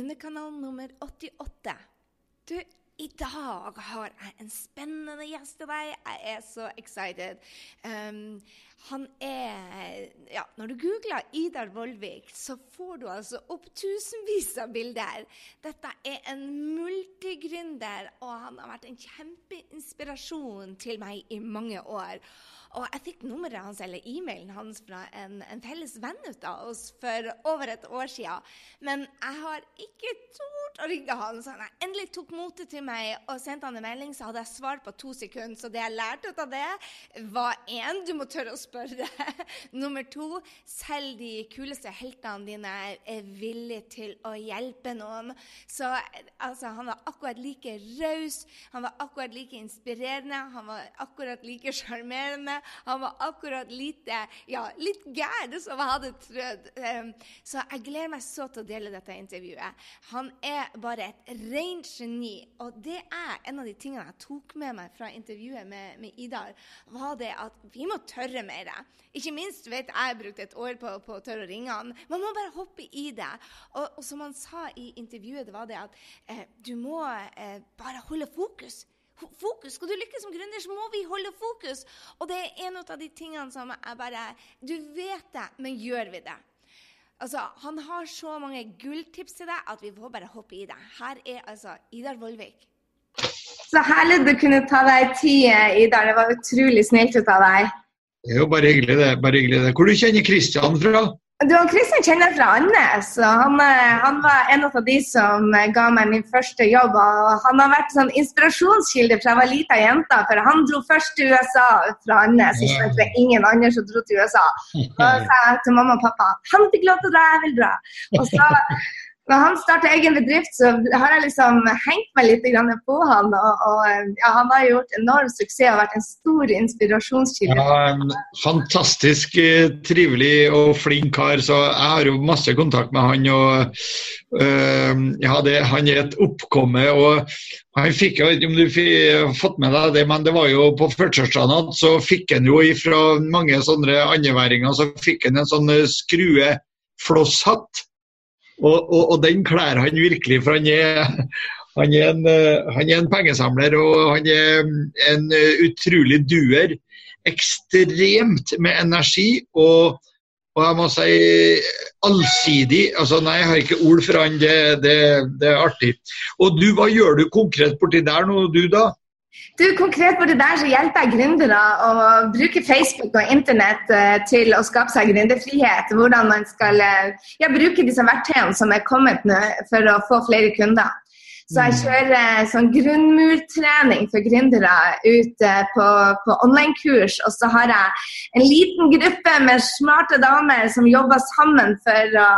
Underkanal nummer 88. Du, i dag har jeg en spennende gjest til deg. Jeg er så excited. Um, han er Ja, når du googler Idar Vollvik, så får du altså opp tusenvis av bilder. Dette er en multigründer, og han har vært en kjempeinspirasjon til meg i mange år. Og jeg fikk nummeret hans, eller e-mailen hans fra en, en, felles venn ut av oss for over et år siden. Men jeg har ikke tort å ringe han, så han endelig tok motet til meg og sendte han en melding, så hadde jeg svart på to sekunder. Så det jeg lærte ut av det, var én, du må tørre å spørre. Nummer to, selv de kuleste heltene dine er villige til å hjelpe noen. Så altså, han var akkurat like raus, han var akkurat like inspirerende, han var akkurat like sjarmerende. Han var akkurat lite, ja, litt gæren som jeg hadde trodd. Um, så jeg gleder meg så til å dele dette intervjuet. Han er bare et rent geni. Og det er en av de tingene jeg tok med meg fra intervjuet med, med Idar, var det at vi må tørre mer. Ikke minst vet jeg brukte et år på, på, å tørre å ringe han. Man må bare hoppe i det. Og, og som han sa i intervjuet, det var det at eh, du må eh, bare holde fokus fokus. Skal du lykkes som gründer, så må vi holde fokus. Og det er en av de tingene som er bare Du vet det, men gjør vi det? Altså, Han har så mange gulltips til deg at vi får bare hoppe i det. Her er altså Idar Vollvik. Så herlig du kunne ta deg tid, Idar. Det var utrolig snilt ut av deg. Det er jo bare hyggelig, det. Bare hyggelig det. Hvor du kjenner Kristian fra? Du, han Kristian kjenner fra Andes. og han, eh, han, var en av de som eh, ga meg min første jobb. og Han har vært sånn inspirasjonskilde fra jeg var lita jente. For han dro først til USA fra Andes. Ja. Det er ingen andre som dro til USA. Og så sa til mamma og pappa han fikk lov til å dra, jeg vil dra. Og så når han starta egen bedrift, så har jeg liksom hengt meg litt på han. Og, og ja, han har gjort enorm suksess og vært en stor inspirasjonskilde. Ja, en fantastisk eh, trivelig og flink kar, så jeg har jo masse kontakt med han. og øh, ja, det, Han er et oppkomme. og han fikk, Jeg vet ikke om du har fått med deg det, men det var jo på førtiårsdagen så fikk han jo fra mange sånne andreværinger så fikk han en sånn skrue flosshatt og, og, og den kler han virkelig, for han er, han er, en, eh, han er en pengesamler og han er en eh, utrolig duer. Ekstremt med energi og, og jeg må si allsidig. altså Nei, jeg har ikke ord for han, det, det, det er artig. Og du, hva gjør du konkret borti der nå, du da? Du, Konkret på det der så hjelper jeg gründere å bruke Facebook og Internett uh, til å skape seg gründerfrihet. Hvordan man skal uh, ja, bruke disse verktøyene som er kommet nå for å få flere kunder. Så jeg mm. kjører sånn grunnmurtrening for gründere ute på, på online-kurs. Og så har jeg en liten gruppe med smarte damer som jobber sammen for å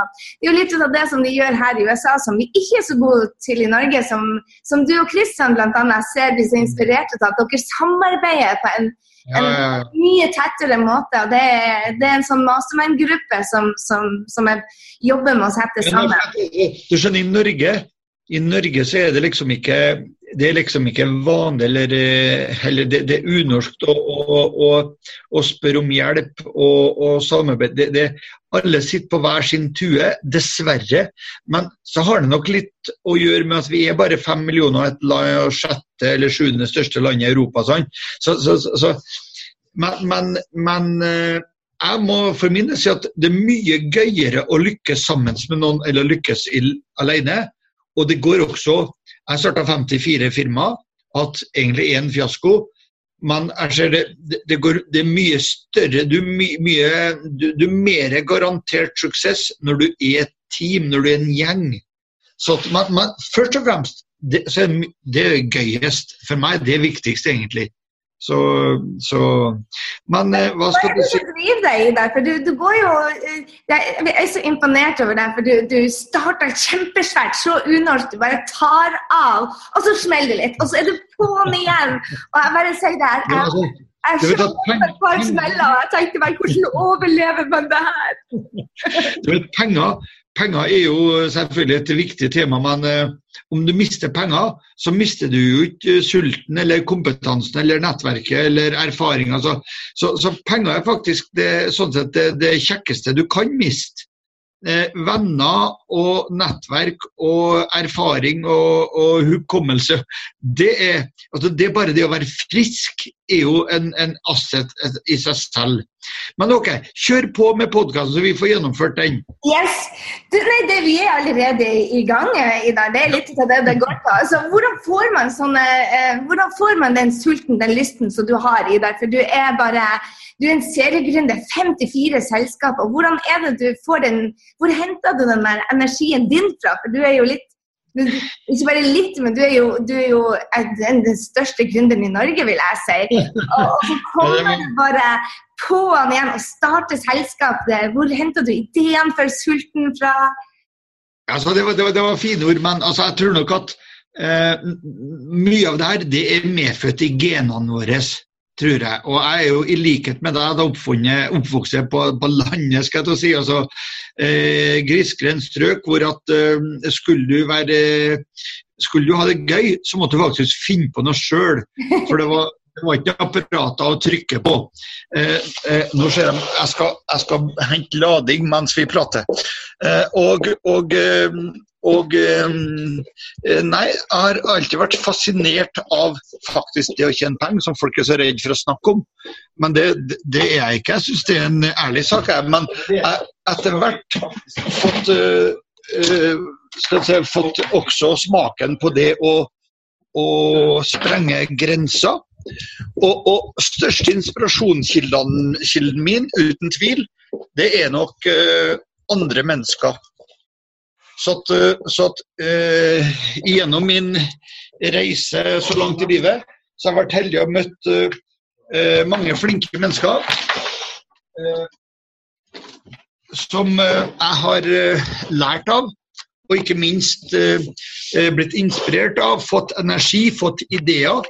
Det er jo litt av det som de gjør her i USA, som vi ikke er så gode til i Norge. Som, som du og Kristian bl.a. ser blir så inspirert av at dere samarbeider på en, en ja, ja. mye tettere måte. og Det, det er en sånn mastermind-gruppe som, som, som, jeg jobber med å sette sammen. Du skjønner, I Norge i Norge så er det liksom ikke det er liksom ikke vanlig, eller, eller det, det, er unorsk å, å, å, å, spørre om hjelp og, og samarbeid. Det, det, alle sitter på hver sin tue, dessverre. Men så har det nok litt å gjøre med at vi er bare fem millioner, et land, sjette eller sjuende største land i Europa. Sånn. Så, så, så, men, men, men eh, jeg må for min del si at det er mye gøyere å lykkes sammen med noen eller lykkes alene og det går også Jeg starta 54 firma, at egentlig en fiasko. Men jeg ser det, det, går, det er mye større Du, er mer garantert suksess når du er et team, når du er en gjeng. Så man, man, først og fremst det, så er det gøyest for meg, det er viktigst egentlig. Så, så, Men eh, hva skal du si? Deg i det? For du, du, går jo eh, Jeg er så imponert over deg, for du, du starter kjempesvært, så unorsk. Du bare tar av, og så smeller det litt. Og så er du på'n igjen. Og jeg bare sier det her. Jeg, jeg skjønner et par smeller, og jeg tenkte bare hvordan overlever man det her? Du vet, penger Penger er jo selvfølgelig et viktig tema, men eh, om du mister penger, så mister du jo ikke sulten eller kompetansen eller nettverket eller erfaringa. Så, så, så, penger er faktisk det, sånn sett det, det, kjekkeste du kan miste. eh, venner og nettverk og erfaring og, og hukommelse. Det er, altså det er bare det å være frisk er jo en, en asset i seg selv. Men ok, kjør på med podkasten, så vi får gjennomført den. Yes. Du, nei, det, vi er allerede i gang, i dag, Det er litt av det det går på. Altså, hvordan, får man sånne, eh, hvordan får man den sulten, den lysten som du har, Ida? For du er bare du er en seriegründer, 54 selskaper. Hvordan er det du får den, Hvor henter du den der energien din fra? For du er jo litt du, ikke bare litt, men du er jo, du er jo den, den største gründeren i Norge, vil jeg si. Og, og så kommer du bare på'n igjen og starter selskapet. Hvor henter du ideen for sulten fra? Altså, det, var, det, var, det var fine ord, men altså, jeg tror nok at eh, mye av det her det er medfødt i genene våre. Tror jeg. Og jeg er jo i likhet med deg oppvokst på, på, landet, skal jeg si. altså eh, Grisgrendt strøk hvor at eh, skulle du være skulle du ha det gøy, så måtte du faktisk finne på noe sjøl. For det var det var ikke apparater å trykke på. Eh, eh, nå ser jeg, jeg skal, jeg skal hente lading mens vi prater. Eh, og, og, eh, og eh, Nei, jeg har alltid vært fascinert av faktisk det å tjene penger, som folk er så redd for å snakke om. Men det, det er jeg ikke. Jeg syns det er en ærlig sak. Men jeg etter hvert fått, uh, si, fått også smaken på det å, å sprenge grenser. Og, og største inspirasjonskilden min, uten tvil, det er nok andre mennesker. Så at, uh, så at uh, gjennom min reise så langt i livet, så har jeg vært heldig og møtt mange flinke mennesker. som jeg har lært av, og ikke minst blitt inspirert av, fått energi, fått ideer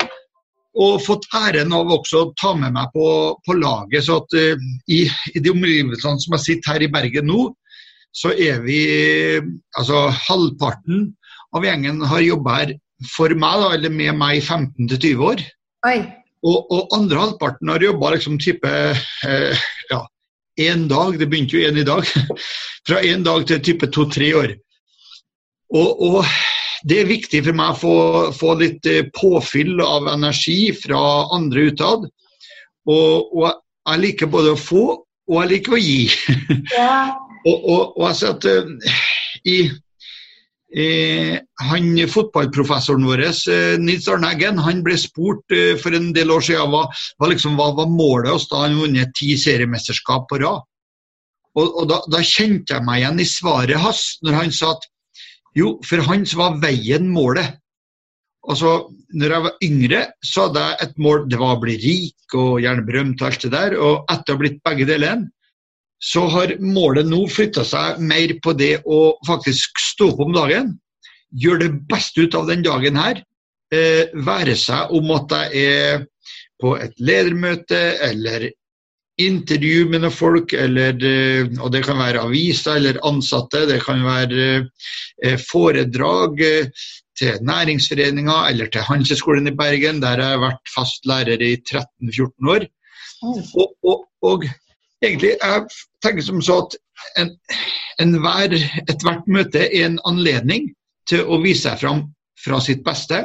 og fått æren av også å ta med meg på, på laget. Så at uh, i, i, de omgivelsene som jeg sitter her i Bergen nå, så er vi Altså halvparten av gjengen har jobba her for meg, da, eller med meg i 15-20 år. Og, og, andre halvparten har jobba liksom type eh, ja, én dag, det begynte jo én i dag. Fra én dag til type to-tre år. Og, og det er viktig for meg å få, få litt eh, påfyll av energi fra andre utad. Og, og, jeg liker både å få og jeg liker å gi. Ja. Og, og, og, jeg ser at uh, i Eh, han Fotballprofessoren vår, eh, Nils Arne Eggen, han ble spurt for en del år siden hva, hva, liksom, målet hans da han vunnet ti seriemesterskap på rad. Og, da, da, kjente jeg meg igjen i svaret hans når han sa at jo, for han så var veien målet. Altså, når jeg var yngre, så hadde jeg et mål. Det var å bli rik og gjerne berømt og alt det der. Og etter å ha blitt begge delene, så har målet nå flytta seg mer på det å faktisk stå opp om dagen. Gjøre det beste ut av den dagen her. Eh, være seg om at jeg er på et ledermøte eller intervju med noen folk, eller, eh, og det kan være aviser eller ansatte. Det kan være eh, foredrag eh, til næringsforeninger eller til Handelshøyskolen i Bergen, der jeg har vært fast lærer i 13-14 år. Og, og, og, egentlig, jeg tenker som så at en, en hver, ethvert møte er en anledning til å vise seg fram fra sitt beste,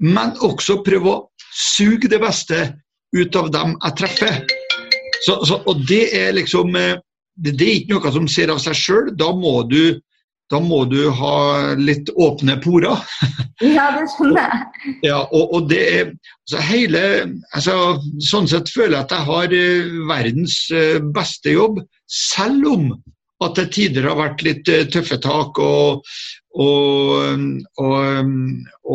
men også prøve å suge det beste ut av dem jeg treffer. Så, så, og det er liksom eh, det, det, er ikke noe som ser av seg sjøl. Da, da, må du ha litt åpne porer. Ja, det skjønner jeg. Ja, og, og det er altså hele altså, Sånn sett føler jeg at jeg har eh, verdens eh, beste jobb, selv om at det tider har vært litt tøffe tak og, og, og,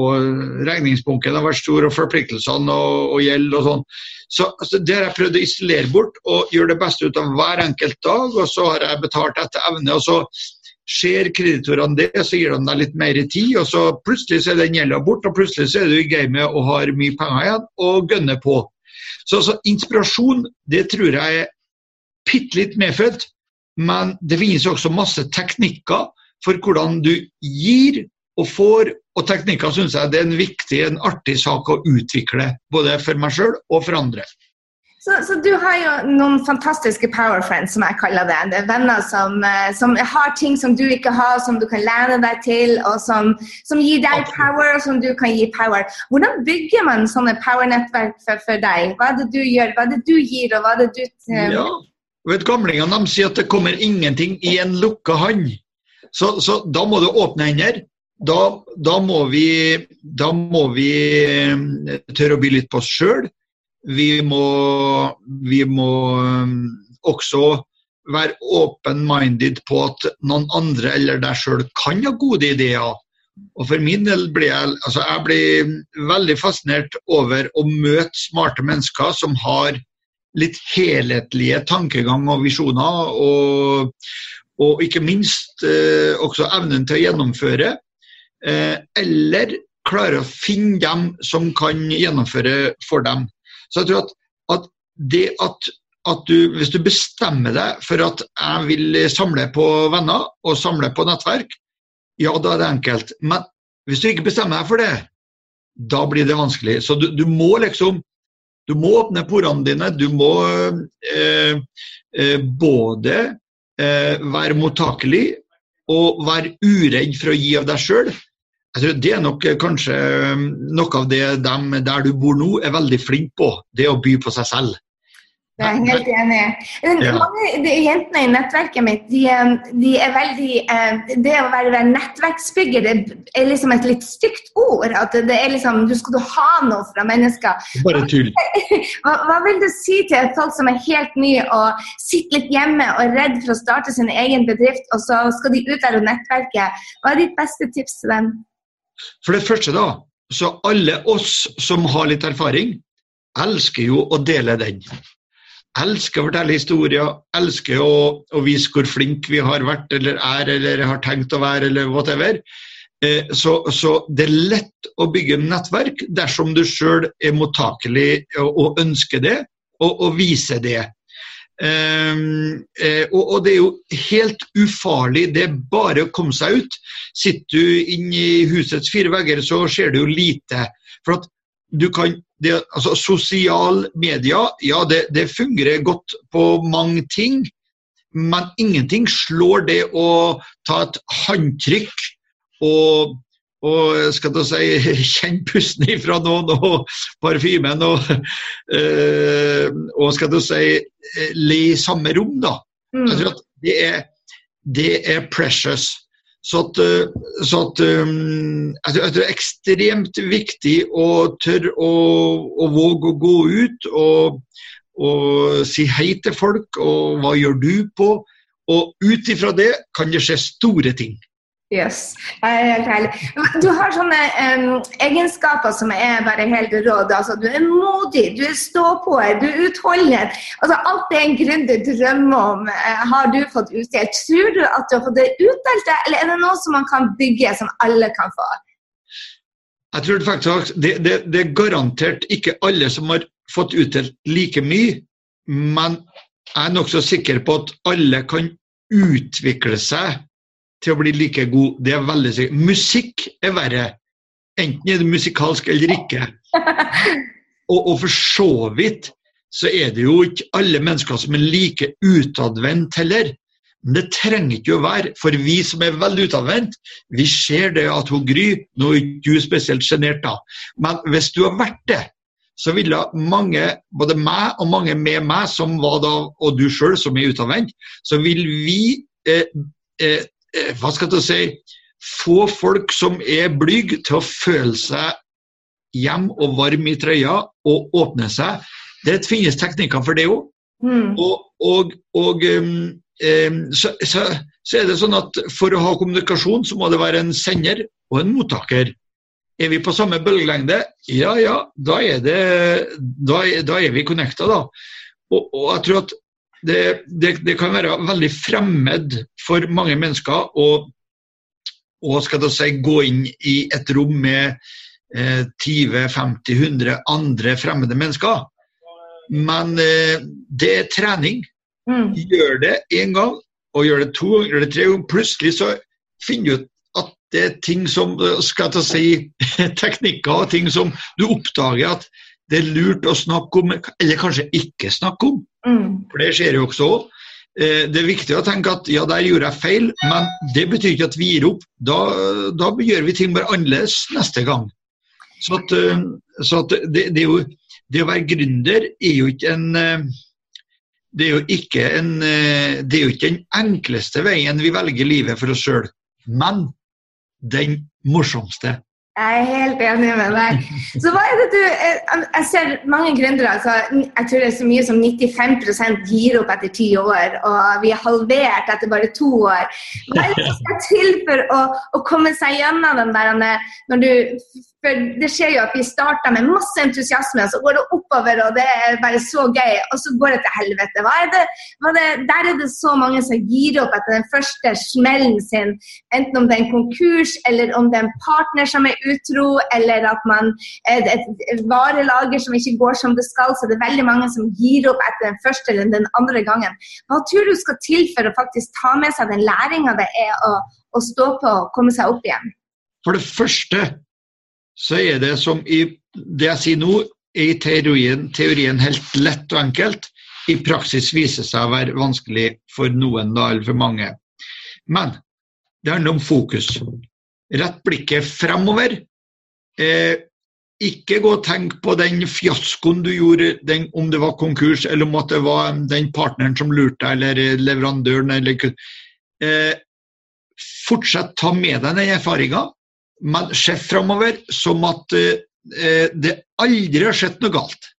og regningsbunken har vært stor, og forpliktelsene og, og gjeld og sånn. Så altså, Det har jeg prøvd å isolere bort og gjøre det beste ut av hver enkelt dag. og Så har jeg betalt etter evne. og så Ser kreditorene det, så gir de deg litt mer tid, og så plutselig så er den gjelda bort, og plutselig så er du i gamet og har mye penger igjen og gønner på. Så, så inspirasjon, det tror jeg er bitte litt medfødt, men det finnes også masse teknikker for hvordan du gir og får og teknikker syns jeg det er en viktig, en artig sak å utvikle, både for meg sjøl og for andre. Så, så, du har jo noen fantastiske power friends, som jeg kaller det. Det er venner som, eh, som har ting som du ikke har, som du kan lene deg til, og som, som gir deg power, og som du kan gi power. Hvordan bygger man sånne power-nettverk for, for, deg? Hva er det du gjør, hva er det du gir, og hva er det du um... Ja, vet Gamlingene de sier at det kommer ingenting i en lukka hånd. Så, så da må du åpne hender. Da, da, må vi, da må vi tørre å by litt på oss sjøl vi må, vi må um, også være open-minded på at noen andre eller deg sjøl kan ha gode ideer. Og For min del blir jeg, altså jeg blir veldig fascinert over å møte smarte mennesker som har litt helhetlige tankegang og visjoner, og, og ikke minst eh, også evnen til å gjennomføre. Eh, eller klare å finne dem som kan gjennomføre for dem. Så jeg tror at, at det at, at du, hvis du bestemmer deg for at jeg vil samle på venner og samle på nettverk, ja, da er det enkelt. Men hvis du ikke bestemmer deg for det, da blir det vanskelig. Så du, du må liksom du må åpne porene dine. Du må eh, eh, både eh, være mottakelig og være uredd for å gi av deg sjøl. Jeg tror Det er nok eh, kanskje um, noe av det de der du bor nå er veldig flinke på, det å by på seg selv. Det er jeg helt enig i. Mange de jentene i nettverket mitt de, um, de, er veldig eh, Det å være nettverksbygger det er liksom et litt stygt ord. at det er liksom, Du skal du ha noe fra mennesker. Bare tull. Hva, hva, vil du si til folk som er helt nye og sitter litt hjemme og er redd for å starte sin egen bedrift, og så skal de ut der og nettverke? Hva er ditt beste tips til dem? For det første, da, så alle oss som har litt erfaring, elsker jo å dele den. Elsker å fortelle historier, elsker å, å vise hvor flinke vi har vært eller er eller har tenkt å være eller whatever. Eh, så, så, det er lett å bygge nettverk dersom du sjøl er mottakelig og ønsker det, og, og viser det. Um, og, og, det er jo helt ufarlig. Det er bare å komme seg ut. Sitter du inn i husets fire vegger, så ser du jo lite. For at du kan det, altså Sosial media, ja, det, det fungerer godt på mange ting. Men ingenting slår det å ta et håndtrykk og og skal du si, kjenne pusten ifra noen og parfymen og, øh, og skal du si, le i samme rom, da. Mm. Jeg tror at det er, det er precious. Så, at, så at, um, jeg, tror, det er ekstremt viktig å tørre å, å våge å gå ut og, og si hei til folk, og hva gjør du på? Og ut ifra det kan det skje store ting. Yes, helt herlig. Du har sånne um, egenskaper som er bare helt råd. Altså, du er modig, du er ståpåer, du er utholdende. Altså, alt det en gründer drømmer om, uh, har du fått utdelt. Tror du at du har fått det utdelt, eller er det noe som man kan bygge, som alle kan få? Jeg tror faktisk det, det, det er garantert ikke alle som har fått utdelt like mye, men jeg er nokså sikker på at alle kan utvikle seg til å bli like god. Det er veldig sikkert. Musikk er verre. Enten er det musikalsk eller ikke. Og, og, for så vidt så er det jo ikke alle mennesker som er like utadvendt heller. Men det trenger ikke å være. For vi som er veldig utadvendt, vi ser det at hun Gry Nå er ikke du spesielt sjenert, da. Men hvis du har vært det, så ville mange, både meg og mange med meg, som var da, og du sjøl som er utadvendt, så vil vi eh, eh, hva skal du si, få folk som er blyge, til å føle seg hjem og varm i trøya og åpne seg. Det finnes teknikker for det òg. Mm. Og, og, og um, um, så, så, så, er det sånn at for å ha kommunikasjon, så må det være en sender og en mottaker. Er vi på samme bølgelengde? Ja, ja, da er, det, da, da er vi connecta, da. Og, og, jeg tror at det, det, det, kan være veldig fremmed for mange mennesker å, å si, gå inn i et rom med eh, 20-50-100 andre fremmede mennesker. Men eh, det er trening. Mm. Gjør det én gang, og gjør det to ganger, gjør det tre ganger. Plutselig så finner du ut at det er ting som skal jeg si, teknikker og ting som du oppdager at det er lurt å snakke om, eller kanskje ikke snakke om. Mm. For det skjer jo også. Det er viktig å tenke at ja, der gjorde jeg feil, men det betyr ikke at vi gir opp. Da, da gjør vi ting bare annerledes neste gang. Så, at, eh, så at det, det, jo, det, å være gründer er jo ikke en eh, det er en, eh, det er jo ikke den enkleste veien vi velger livet for oss sjøl, men den morsomste. Jeg er helt enig med deg. Så hva er det du Jeg ser mange gründere. Altså, jeg tror det er så mye som 95% gir opp etter ti år, og vi er halvert etter bare to år. Hva er det som skal til for å, å komme seg gjennom den der når du for det skjer jo at vi starter med masse entusiasme, og så går det oppover, og det er bare så gøy, og så går det til helvete. Hva er det, hva er det, der er det så mange som gir opp etter den første smellen sin, enten om det er en konkurs, eller om det er en partner som er utro, eller at man er et, et varelager som ikke går som det skal. Så det er veldig mange som gir opp etter den første eller den andre gangen. Hva tror du skal til for å faktisk ta med seg den læringa det er å, å stå på og komme seg opp igjen? For det første så er det som i det jeg sier nå, er i teorien, teorien helt lett og enkelt. I praksis viser seg å være vanskelig for noen da, eller for mange. Men det handler om fokus. Rett blikket fremover. Eh, ikke gå og tenk på den fiaskoen du gjorde, den, om det var konkurs, eller om det var den partneren som lurte deg, eller leverandøren. Eller, eh, fortsett ta med deg den erfaringa men se framover som at eh, det aldri har skjedd noe galt.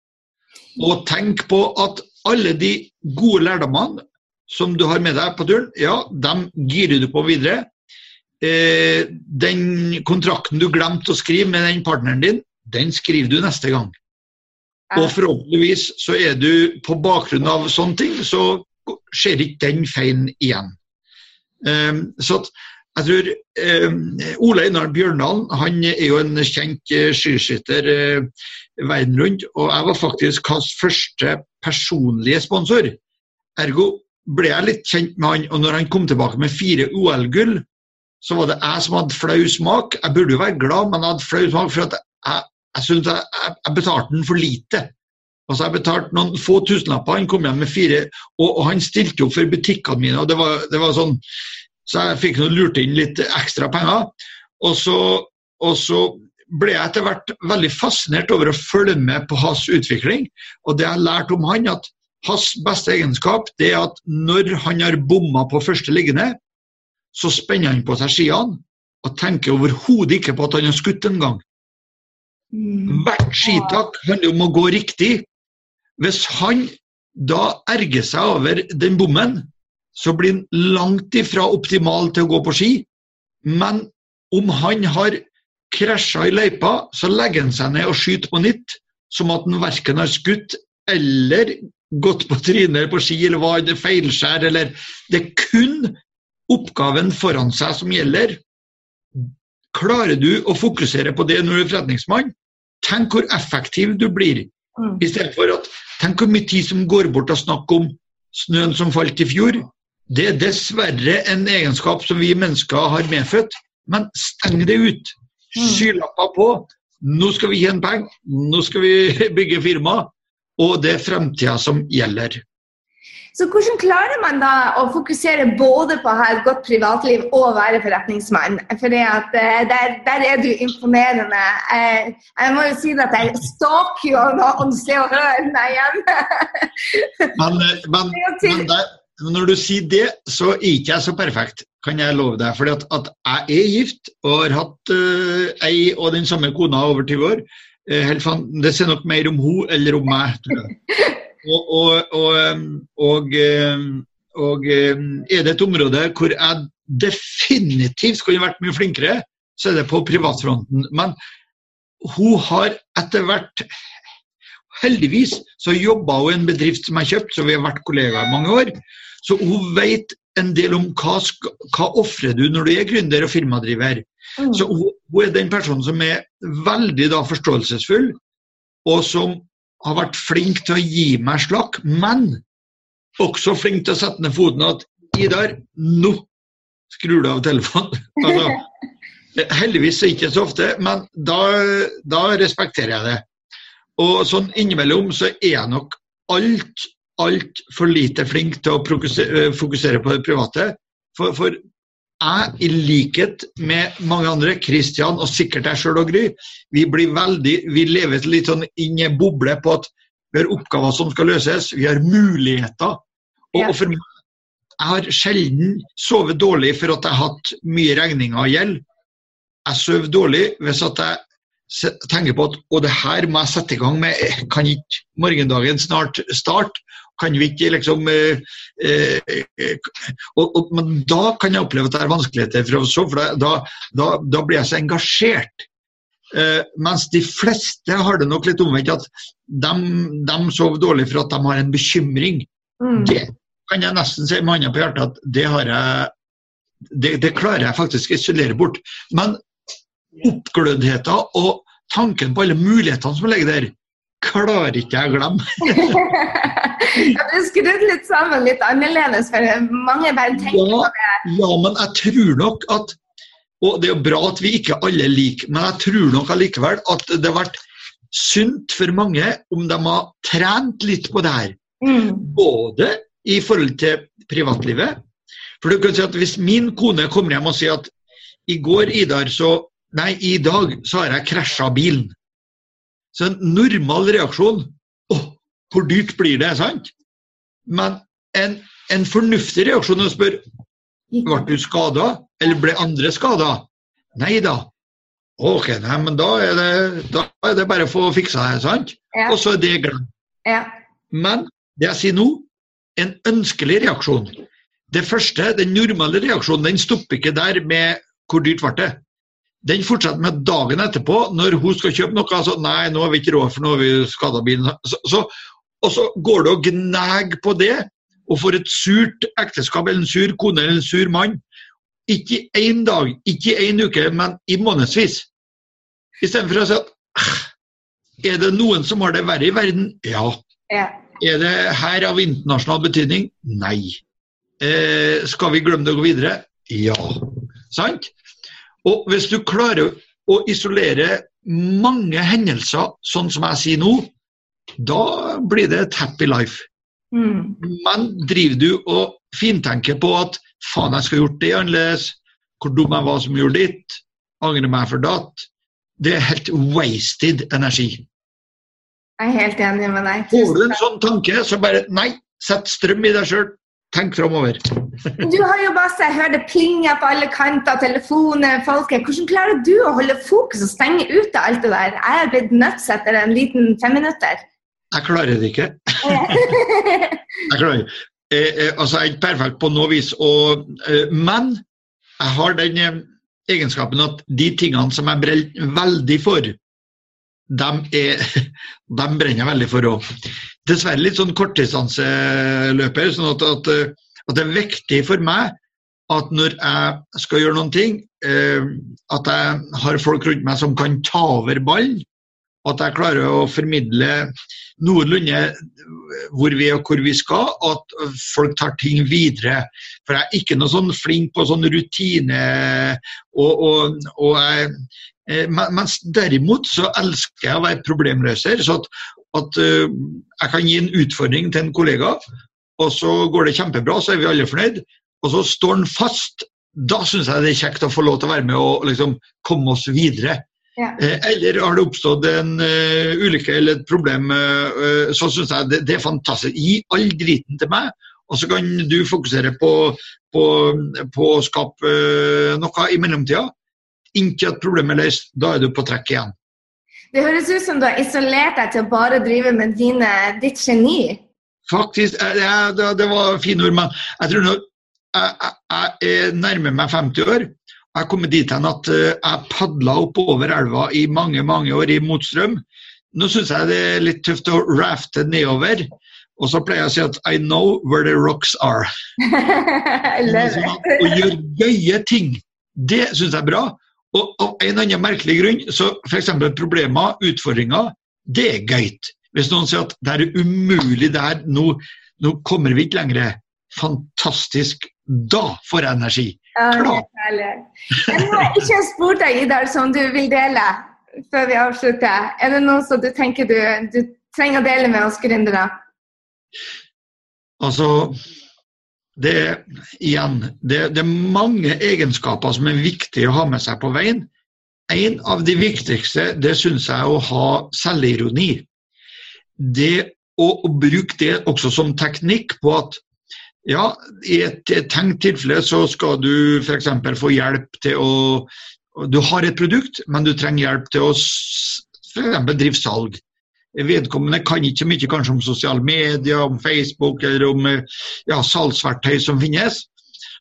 Og tenk på at alle de gode lærdommene som du har med deg på turen, ja, dem girer du på videre. Eh, den kontrakten du glemte å skrive med den partneren din, den skriver du neste gang. Og forhåpentligvis så er du på bakgrunn av sånne ting, så skjer ikke den feilen igjen. Um, så at jeg tror eh, Ole Einar Bjørndalen han er jo en kjent eh, skiskytter eh, verden rundt. Og jeg var faktisk hans første personlige sponsor. Ergo ble jeg litt kjent med han. Og når han kom tilbake med fire OL-gull, så var det jeg som hadde flau smak. Jeg burde jo være glad, men jeg hadde flau smak for at jeg, syntes jeg, jeg, jeg betalte den for lite. Altså Jeg betalte noen få tusenlapper, han kom hjem med fire, og, og han stilte opp for butikkene mine. og det var, det var sånn så jeg fikk lurt inn litt ekstra penger. Og så, og så ble jeg etter hvert veldig fascinert over å følge med på hans utvikling. Og det jeg har lært om han, at hans beste egenskap det er at når han har bomma på første liggende, så spenner han på seg skiene og tenker overhodet ikke på at han har skutt en gang. Mm. Hvert skitak handler om å gå riktig. Hvis han da erger seg over den bommen, så blir han langt ifra optimal til å gå på ski. Men om han har krasja i løypa, så legger han seg ned og skyter på nytt, som at han verken har skutt eller gått på trynet på ski eller var det feilskjær eller Det er kun oppgaven foran seg som gjelder. Klarer du å fokusere på det når du er forretningsmann? Tenk hvor effektiv du blir. Mm. I stedet for at Tenk hvor mye tid som går bort å snakke om snøen som falt i fjor, det er dessverre en egenskap som vi mennesker har medfødt. Men steng det ut. Mm. Skylapper på. Nå skal vi tjene penger, nå skal vi bygge firma. Og det er fremtida som gjelder. Så hvordan klarer man da å fokusere både på å ha et godt privatliv og være forretningsmann? For uh, der, der, er du imponerende. Uh, jeg må jo si at jeg stalker jo om Se og Hør meg hjemme. men, eh, men, men der, når du sier det, så er ikke jeg så perfekt, kan jeg love deg. For at, at, jeg er gift og har hatt uh, ei og den samme kona over 20 år. Uh, det sier nok mer om hun eller om meg. tror jeg. Og, og, og, og, og er det et område hvor jeg definitivt skulle vært mye flinkere, så er det på privatfronten. Men hun har etter hvert Heldigvis så jobba hun i en bedrift som jeg kjøpt, så vi har vært kollegaer i mange år. Så hun vet en del om hva, hva ofrer du når du er gründer og firmadriver. Mm. Så hun, hun, er den personen som er veldig da forståelsesfull, og som har vært flink til å gi meg slakk, men også flink til å sette ned foten at Idar, nå skrur du av telefonen. Altså, heldigvis ikke så ofte, men da, da respekterer jeg det. Og sånn innimellom så er jeg nok alt, altfor lite flink til å fokusere, fokusere på det private. For, for jeg, i likhet med mange andre, Kristian og sikkert jeg sjøl og Gry, vi, blir veldig, vi lever litt sånn inn i en boble på at vi har oppgaver som skal løses, vi har muligheter. Og, Ja. og for meg, jeg har sjelden sovet dårlig for at jeg har hatt mye regninger og gjeld. Jeg sover dårlig hvis at jeg tenker på at og det her må jeg sette i gang med. Eh, Kan ikke morgendagen snart starte? Kan vi ikke liksom eh, eh, eh, og, og, Men da kan jeg oppleve at det er vanskeligheter for å sove, for da, da, da blir jeg så engasjert. Eh, mens de fleste har det nok litt omvendt, at de, de sover dårlig for at de har en bekymring. Mm. Det kan jeg nesten si med hånda på hjertet at det har jeg det, det klarer jeg faktisk å isolere bort. Men oppgløddheten og tanken på alle mulighetene som ligger der, klarer ikke jeg å glemme. ja, du skrudd litt sammen litt annerledes, for mange bare tenker Ja. på det. Ja, men jeg tror nok at Og det er jo bra at vi ikke alle er like, men jeg tror nok allikevel at det har vært sunt for mange om de har trent litt på det her. Mm. Både i forhold til privatlivet. For du kan si at Hvis min kone kommer hjem og sier at i går, Idar, så Nei, i dag så har jeg krasja bilen. Så en normal reaksjon Å, hvor dyrt blir det? sant? Men en, en fornuftig reaksjon er å spørre ble du skada, eller ble andre skada? Nei da. Ok, nei, men da er det, da er det bare å få fiksa det, sant? Ja. Og så er det glemt. Ja. Men det jeg sier nå, en ønskelig reaksjon. Det første, den normale reaksjonen, den stopper ikke der med hvor dyrt ble det. Den fortsetter med dagen etterpå, når hun skal kjøpe noe. Altså, nei, nå har vi ikke råd, for har vi skada bilen. Så, så, og så går det og gnager på det, og får et surt ekteskap, eller en sur kone eller en sur mann. Ikke én dag, ikke én uke, men i månedsvis. Istedenfor å si at «Ah, er det noen som har det verre i verden? Ja. Ja. Er det her av internasjonal betydning? Nei. Eh, skal vi glemme det og gå videre? Ja. Sant? Og hvis du klarer å isolere mange hendelser, sånn som jeg sier nå, da blir det et happy life. Mm. Men driver du og fintenker på at faen, jeg skulle gjort det annerledes, hvor dum jeg var som gjorde ditt, angrer meg for datt, det er helt wasted energi. Jeg er helt enig med deg. Får du en sånn tanke, så bare nei, sett strøm i deg sjøl. Tenk framover. Du har jo bare jeg hører det plinger på alle kanter, telefoner, folket. Hvordan klarer du å holde fokus og stenge ute alt det der? Jeg er blitt nødt etter en liten femminutter. Jeg klarer det ikke. Jeg klarer. Eh, eh, altså, jeg er ikke perfekt på noe vis, og, eh, men jeg har den eh, egenskapen at de tingene som jeg brenner veldig for, dem, er, de brenner veldig for òg. Dessverre litt sånn kortdistanseløper, sånn at, at, eh, at det er viktig for meg at når jeg skal gjøre noen ting, eh, at jeg har folk rundt meg som kan ta over ballen. At jeg klarer å formidle noenlunde hvor vi er og hvor vi skal, at folk tar ting videre. For jeg er ikke noe sånn flink på sånn rutine. Og, og, og jeg, eh, mens derimot så elsker jeg å være problemløser. Så at, at eh, jeg kan gi en utfordring til en kollega, og så går det kjempebra, så er vi alle fornøyd. Og så står den fast. Da syns jeg det er kjekt å få lov til å være med og liksom komme oss videre. Ja. Eh, Eller har det oppstått en uh, ulykke eller et problem, eh, så syns jeg det, det er fantastisk. Gi all driten til meg, og så kan du fokusere på, på, på å skape uh, noe i mellomtida. Inntil at problemet er løst, da er du på trekk igjen. Det høres ut som du har isolert deg til å bare drive med dine, ditt geni. Faktisk, ja, det, det var fine ord, men jeg tror nå jeg, jeg, jeg er nærmer meg 50 år. Jeg har kommet dit hen at eh, jeg padla oppover elva i mange mange år i motstrøm. Nå syns jeg det er litt tøft å rafte nedover. Og så pleier jeg å si at I know where the rocks are. Sånn at Å gjøre gøye ting, det syns jeg er bra. Og av en annen merkelig grunn, så f.eks. problemer, utfordringer, det er gøyt. Hvis noen sier at det er umulig, det her, nå, nå kommer vi ikke lenger. Fantastisk. Da får jeg energi. Herlig. Har jeg ikke spurt deg, Idar, som du vil dele. før vi avslutter. Er det noe som du tenker du, du trenger å dele med oss gründere? Altså, det, igjen, det, det, er mange egenskaper som er viktige å ha med seg på veien. En av de viktigste det syns jeg er å ha selvironi. Det å, å bruke det også som teknikk på at ja, i et, tenkt tilfelle så skal du f.eks. få hjelp til å Du har et produkt, men du trenger hjelp til å f.eks. drive salg. Vedkommende kan ikke mye kanskje om sosiale medier, om Facebook eller om ja, salgsverktøy som finnes.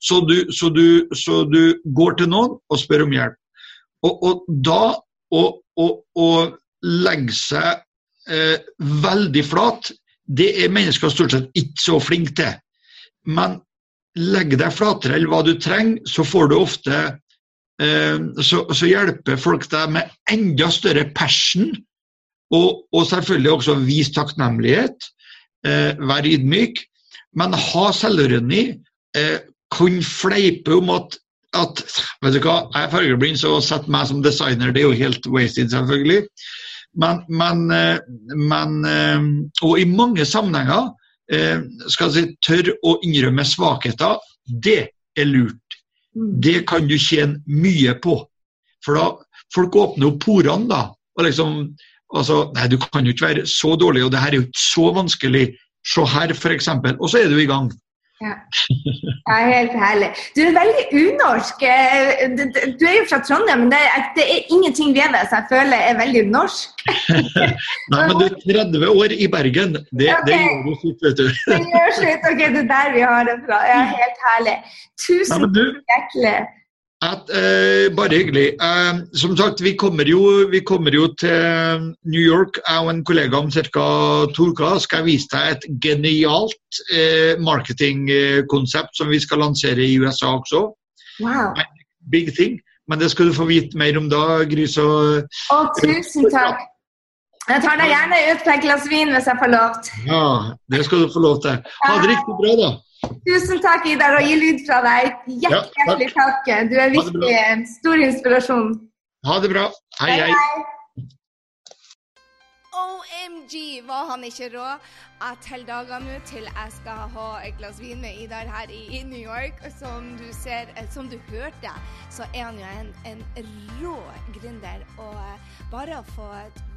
Så du, så, du, så du, går til noen og spør om hjelp. Og, og da å legge seg eh, veldig flat, det er mennesker stort sett ikke så flinke til. Men legg deg flatere eller hva du trenger, så får du ofte eh, så, så, hjelper folk deg med enda større passion, og, og selvfølgelig også vis takknemlighet. Eh, vær ydmyk. Men ha selvironi. Eh, kun fleipe om at, at vet du hva, jeg er fargeblind, så sett meg som designer, det er jo helt wasted, selvfølgelig. Men, men, eh, men eh, Og i mange sammenhenger skal si, tørre å innrømme svakheter, det er lurt. Mm. Det kan du tjene mye på. For da folk åpner opp porene, da. Og liksom altså, Nei, du kan jo ikke være så dårlig, og det her er jo ikke så vanskelig. Se her, f.eks. Og så er du i gang. Ja. ja. helt herlig. Du er veldig unorsk. Eh, du er jo fra Trondheim, men det er, det er ingenting ved deg som jeg føler er veldig norsk. Nei, men du er 30 år i Bergen. Det, okay. det gjør du sitt, vet du. det gjør sitt. Ok, det er der vi har det fra. Ja, helt herlig. Tusen takk hjertelig. At, eh, bare hyggelig. Eh, som sagt, vi kommer, jo, vi kommer, jo, til New York. Jeg og en kollega om ca. to uker skal jeg vise deg et genialt eh, marketingkonsept som vi skal lansere i USA også. Wow. Big thing. Men det skal du få vite mer om da, Gry. Så Å, tusen takk. Jeg tar deg gjerne ut på et glass vin hvis jeg får lov. Ja, det skal du få lov til. Ha det riktig bra, da. Tusen takk, Idar, og gi lyd fra deg. Hjertelig ja, takk. Du er virkelig en stor inspirasjon. Ha det bra. Hei, hei. hei. OMG, var han ikke rå? Jeg teller dager nå til jeg skal ha et glass vin med Idar her i New York. Som du ser, eh, som du hørte, så er han jo en, en rå gründer. Og eh, bare å få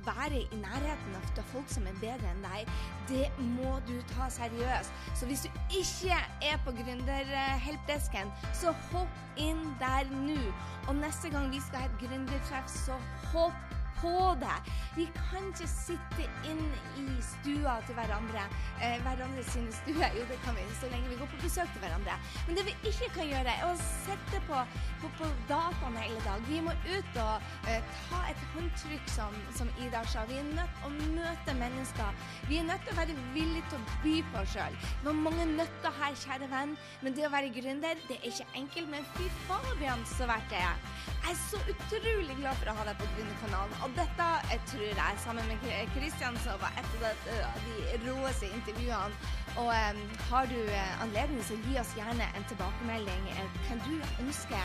være i nærheten av folk som er bedre enn deg, det må du ta seriøst. Så hvis du ikke er på gründerhelpdesken, så hopp inn der nå. Og neste gang vi skal ha et gründertreff, så hopp på det. Vi kan ikke sitte inn i stua til hverandre, eh, hverandre sine stuer. Jo, det kan vi så lenge vi går på besøk til hverandre. Men det vi ikke kan gjøre, er å sitte på, på, på dataen hele dag. Vi må ut og eh, ta et håndtrykk, som, som Ida sa. Vi er nødt til å møte mennesker. Vi er nødt til å være villige til å by på oss sjøl. Vi har mange nøtter her, kjære venn, men det å være gründer, det er ikke enkelt. Men fy fabian, så verdt det er. Jeg er så utrolig glad for å ha deg på Gründerkanalen. Og dette jeg tror jeg, sammen med Kristian, som var et av de råeste intervjuene. Og um, har du uh, anledning, så gi oss gjerne en tilbakemelding. Uh, kan du ønske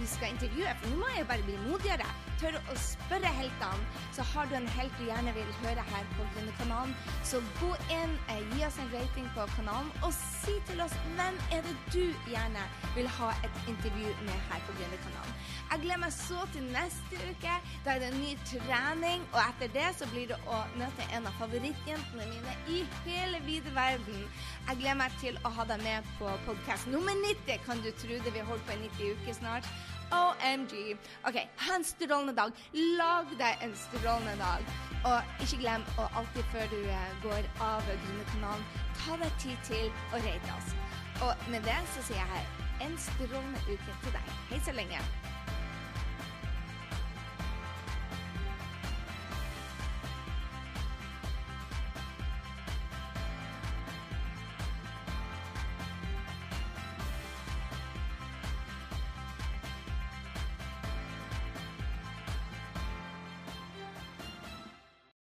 vi skal intervjue? For nå må jeg bare bli modigere. Tørre å spørre heltene. Så har du en helt du gjerne vil høre her på Gründerkanalen, så gå inn, uh, gi oss en rating på kanalen, og si til oss hvem er det du gjerne vil ha et intervju med her på Gründerkanalen. Jeg gleder meg så til neste uke. Da er det en ny trening. Og etter det så blir det å møte en av favorittjentene mine i hele vide verden. Jeg gleder meg til å ha deg med på podkast nummer 90. Kan du tro det? Vi har holdt på i 90 uker snart. OMG. OK, ha en strålende dag. Lag deg en strålende dag. Og ikke glem å alltid før du eh, går av Grunnekanalen, ta deg tid til å rate oss. Og med det så sier jeg her en strålende uke til deg. Hei så lenge.